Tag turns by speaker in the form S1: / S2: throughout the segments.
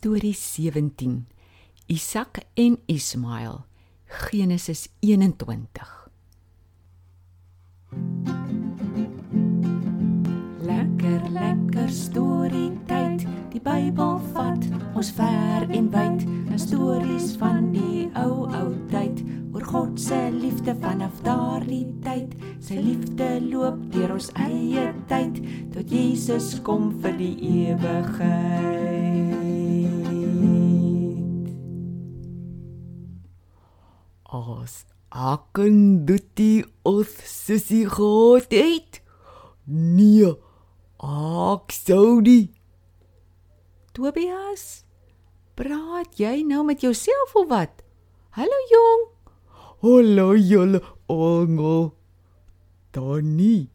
S1: Storie 17. Isak en Ismael. Genesis 21. Lekker lekker storie tyd. Die Bybel vat ons ver en wyd. 'n Stories van die ou ou tyd oor God se liefde vanaf daardie tyd. Sy liefde loop deur ons eie tyd tot Jesus kom vir die ewigheid.
S2: As ek dit ons sussie gehad het. Nee, ek sou die
S1: Tobias, praat jy nou met jouself of wat? Hallo jong.
S2: Hallo julle almal. Tannie.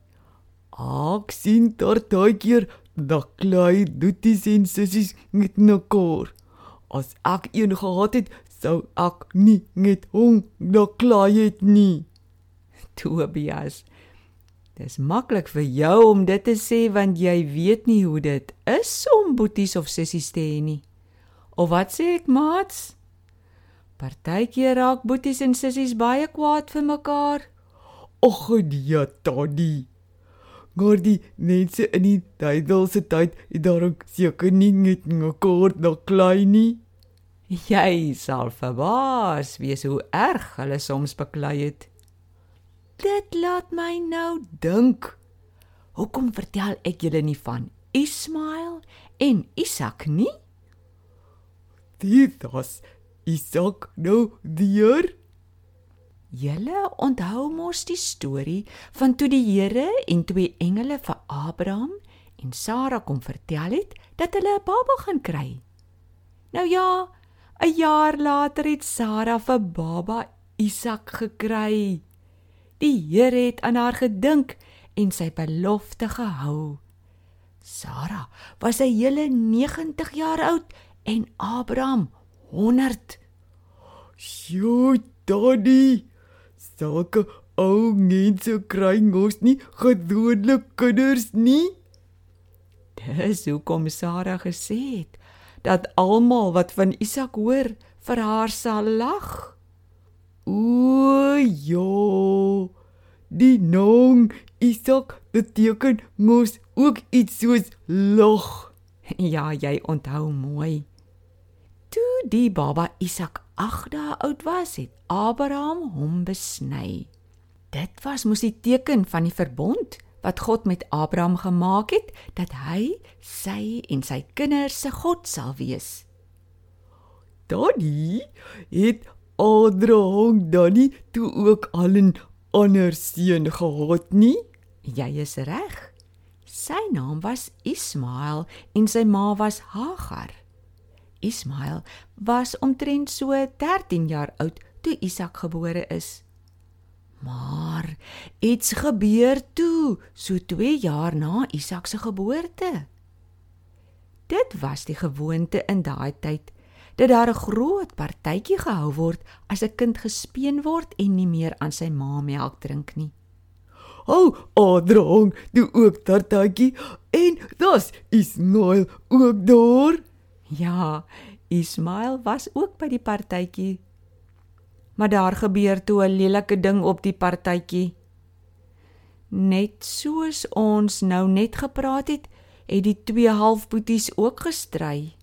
S2: Ek sien daar keer dat klei doeties en sissies met mekaar. As ek een gehad het, sou ek nie met hom klei het nie.
S1: Tobias. Dis maklik vir jou om dit te sê want jy weet nie hoe dit is om boeties of sissies te hê nie. Of wat sê ek, maats? Partykeer raak boeties en sissies baie kwaad vir mekaar.
S2: Och ja, tannie. Maar die mense in die tydelse tyd het daarom seker nie met mekaar na klei nie.
S1: Jy sal verbaas wees hoe erg hulle soms beklei het. Dit laat my nou dink. Hoekom vertel ek julle nie van Ismael en Isak nie?
S2: Dit was Isak nou dier.
S1: Julle onthou mos die storie van toe die Here en twee engele vir Abraham en Sara kom vertel het dat hulle 'n baba gaan kry. Nou ja, 'n jaar later het Sara vir baba Isak gekry. Die Here het aan haar gedink en sy belofte gehou. Sara was 'n hele 90 jaar oud en Abraham 100.
S2: Sjoe, tannie. Sulke ou mense kry mos nie gewone kinders nie.
S1: Dis hoekom Sara gesê het dat almal wat van Isak hoor vir haar sal lag.
S2: O, ja. Die naam Isak beteken mos ook iets soos lag.
S1: Ja, jy onthou mooi. Toe die baba Isak 8 dae oud was, het Abraham hom besny. Dit was mos die teken van die verbond wat God met Abraham gemaak het dat hy sy en sy kinders se God sal wees.
S2: Daddy het Abraham dan nie toe ook al 'n ander seun gehad nie?
S1: Jy is reg. Sy naam was Ismael en sy ma was Hagar. Ismael was omtrent so 13 jaar oud toe Isak gebore is. Maar iets gebeur toe, so 2 jaar na Isak se geboorte. Dit was die gewoonte in daai tyd dat daar 'n groot partytjie gehou word as 'n kind gespeen word en nie meer aan sy ma melk drink nie.
S2: O, oh, Adrang, doen ook tartatjie en das Ismail ook daar.
S1: Ja, Ismail was ook by die partytjie. Maar daar gebeur toe 'n lelike ding op die partytjie. Net soos ons nou net gepraat het, het die twee halfboeties ook gestry.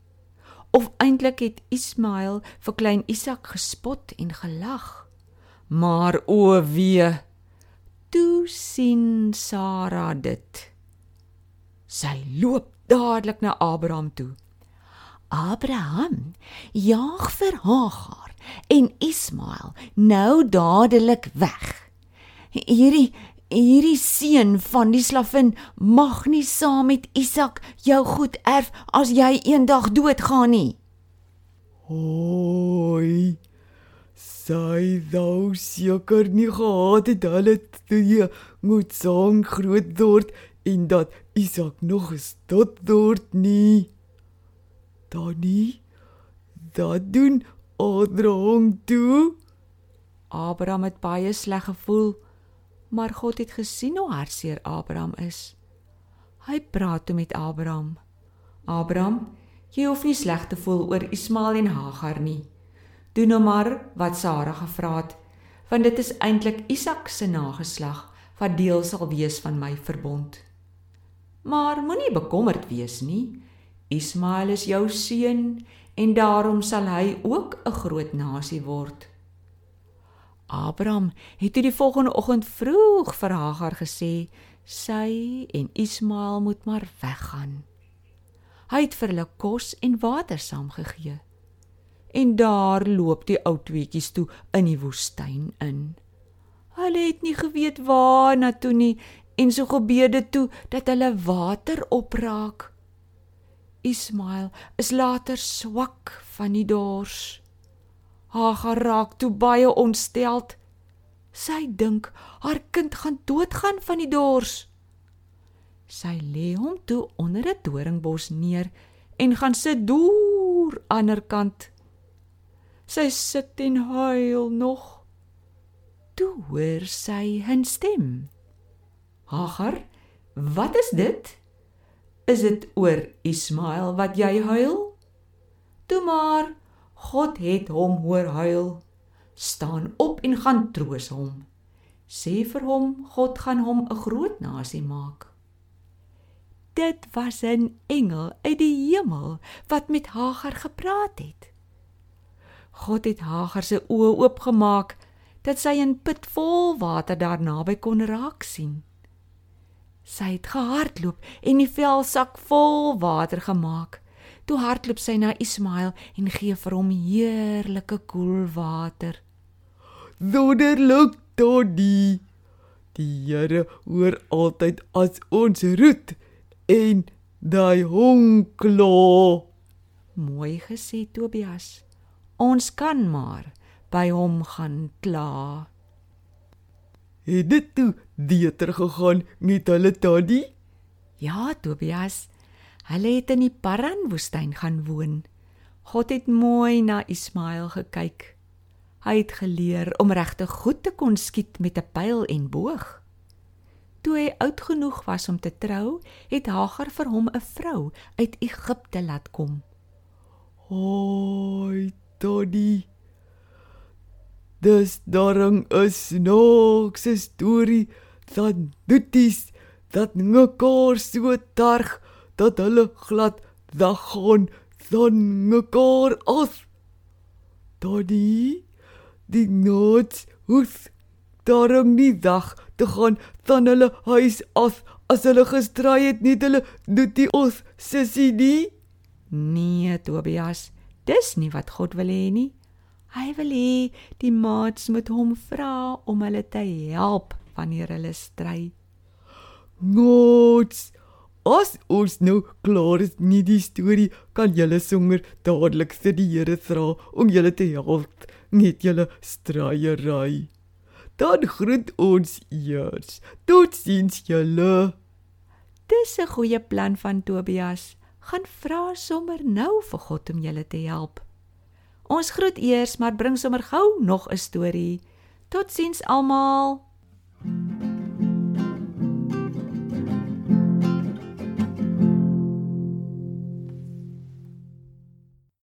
S1: Of eintlik het Ismail vir klein Isak gespot en gelag. Maar o wee, toe sien Sara dit. Sy loop dadelik na Abraham toe. Abraham, jaag vir Hagar en Ismael nou dadelik weg. Hierdie hierdie seun van die slavin mag nie saam met Isak jou goed erf as jy eendag doodgaan nie.
S2: Hoi. Sy wou seker nie gehad het hulle twee moet saam groot word en dat Isak nog gestot word nie. Danny, dat doen Abraham toe.
S1: Abraham het baie sleg gevoel, maar God het gesien hoe hartseer Abraham is. Hy praat toe met Abraham. Abraham, Jy hoef nie sleg te voel oor Ismael en Hagar nie. Doen nou maar wat Sara gevra het, want dit is eintlik Isak se nageslag wat deel sal wees van my verbond. Maar moenie bekommerd wees nie. Ismael is jou seun en daarom sal hy ook 'n groot nasie word. Abraham het toe die volgende oggend vroeg vir Hagar gesê sy en Ismael moet maar weggaan. Hy het vir hulle kos en water saamgegee. En daar loop die ou tweetjies toe in die woestyn in. Hulle het nie geweet waar na toe nie en so gebeur dit toe dat hulle water opraak. Ismael is later swak van die dors. Hagar raak toe baie ontsteld. Sy dink haar kind gaan doodgaan van die dors. Sy lê hom toe onder 'n doringbos neer en gaan sit deur ander kant. Sy sit en huil nog. Toe hoor sy 'n stem. Hagar, wat is dit? Is dit oor Ismael wat jy huil? Toe maar God het hom hoor huil. Staan op en gaan troos hom. Sê vir hom God gaan hom 'n groot nasie maak. Dit was 'n engel uit die hemel wat met Hagar gepraat het. God het Hagar se oë oopgemaak dat sy 'n put vol water daar naby kon raak sien. Sy het gehardloop en die velsak vol water gemaak. Toe hardloop sy na Ismael en gee vir hom heerlike koel water.
S2: Wonderlik, Toddy. Die Here hoor altyd as ons roet en daai honklo.
S1: Mooi gesê Tobias. Ons kan maar by hom gaan kla.
S2: Het dit toe beter gegaan met hulle Toddy?
S1: Ja, Tobias. Hulle het in die Paran woestyn gaan woon. God het mooi na Ismael gekyk. Hy het geleer om regtig goed te kon skiet met 'n pyl en boog. Toe hy oud genoeg was om te trou, het Hagar vir hom 'n vrou uit Egipte laat kom.
S2: Hoi, Toddy. Dis daarom 'n snaakse storie van Duties dat mekaar so targ dat hulle glad weggaan van mekaar af. Toddy, die noods hoef daarom nie dag te gaan van hulle huis af as hulle gestry het nie hulle Dutie ons sussie nie.
S1: Nee, Tobias, dis nie wat God wil hê nie. Hy wil hê die maats moet hom vra om hulle te help wanneer hulle stry.
S2: Noods. As ons nou klaar is met die storie, kan julle sommer dadelik vir die Here vra om julle te help met julle stryery. Dan groet ons eers. Totsiens julle.
S1: Dis 'n goeie plan van Tobias. Gaan vra sommer nou vir God om julle te help. Ons groet eers, maar bring sommer gou nog 'n storie. Totsiens almal.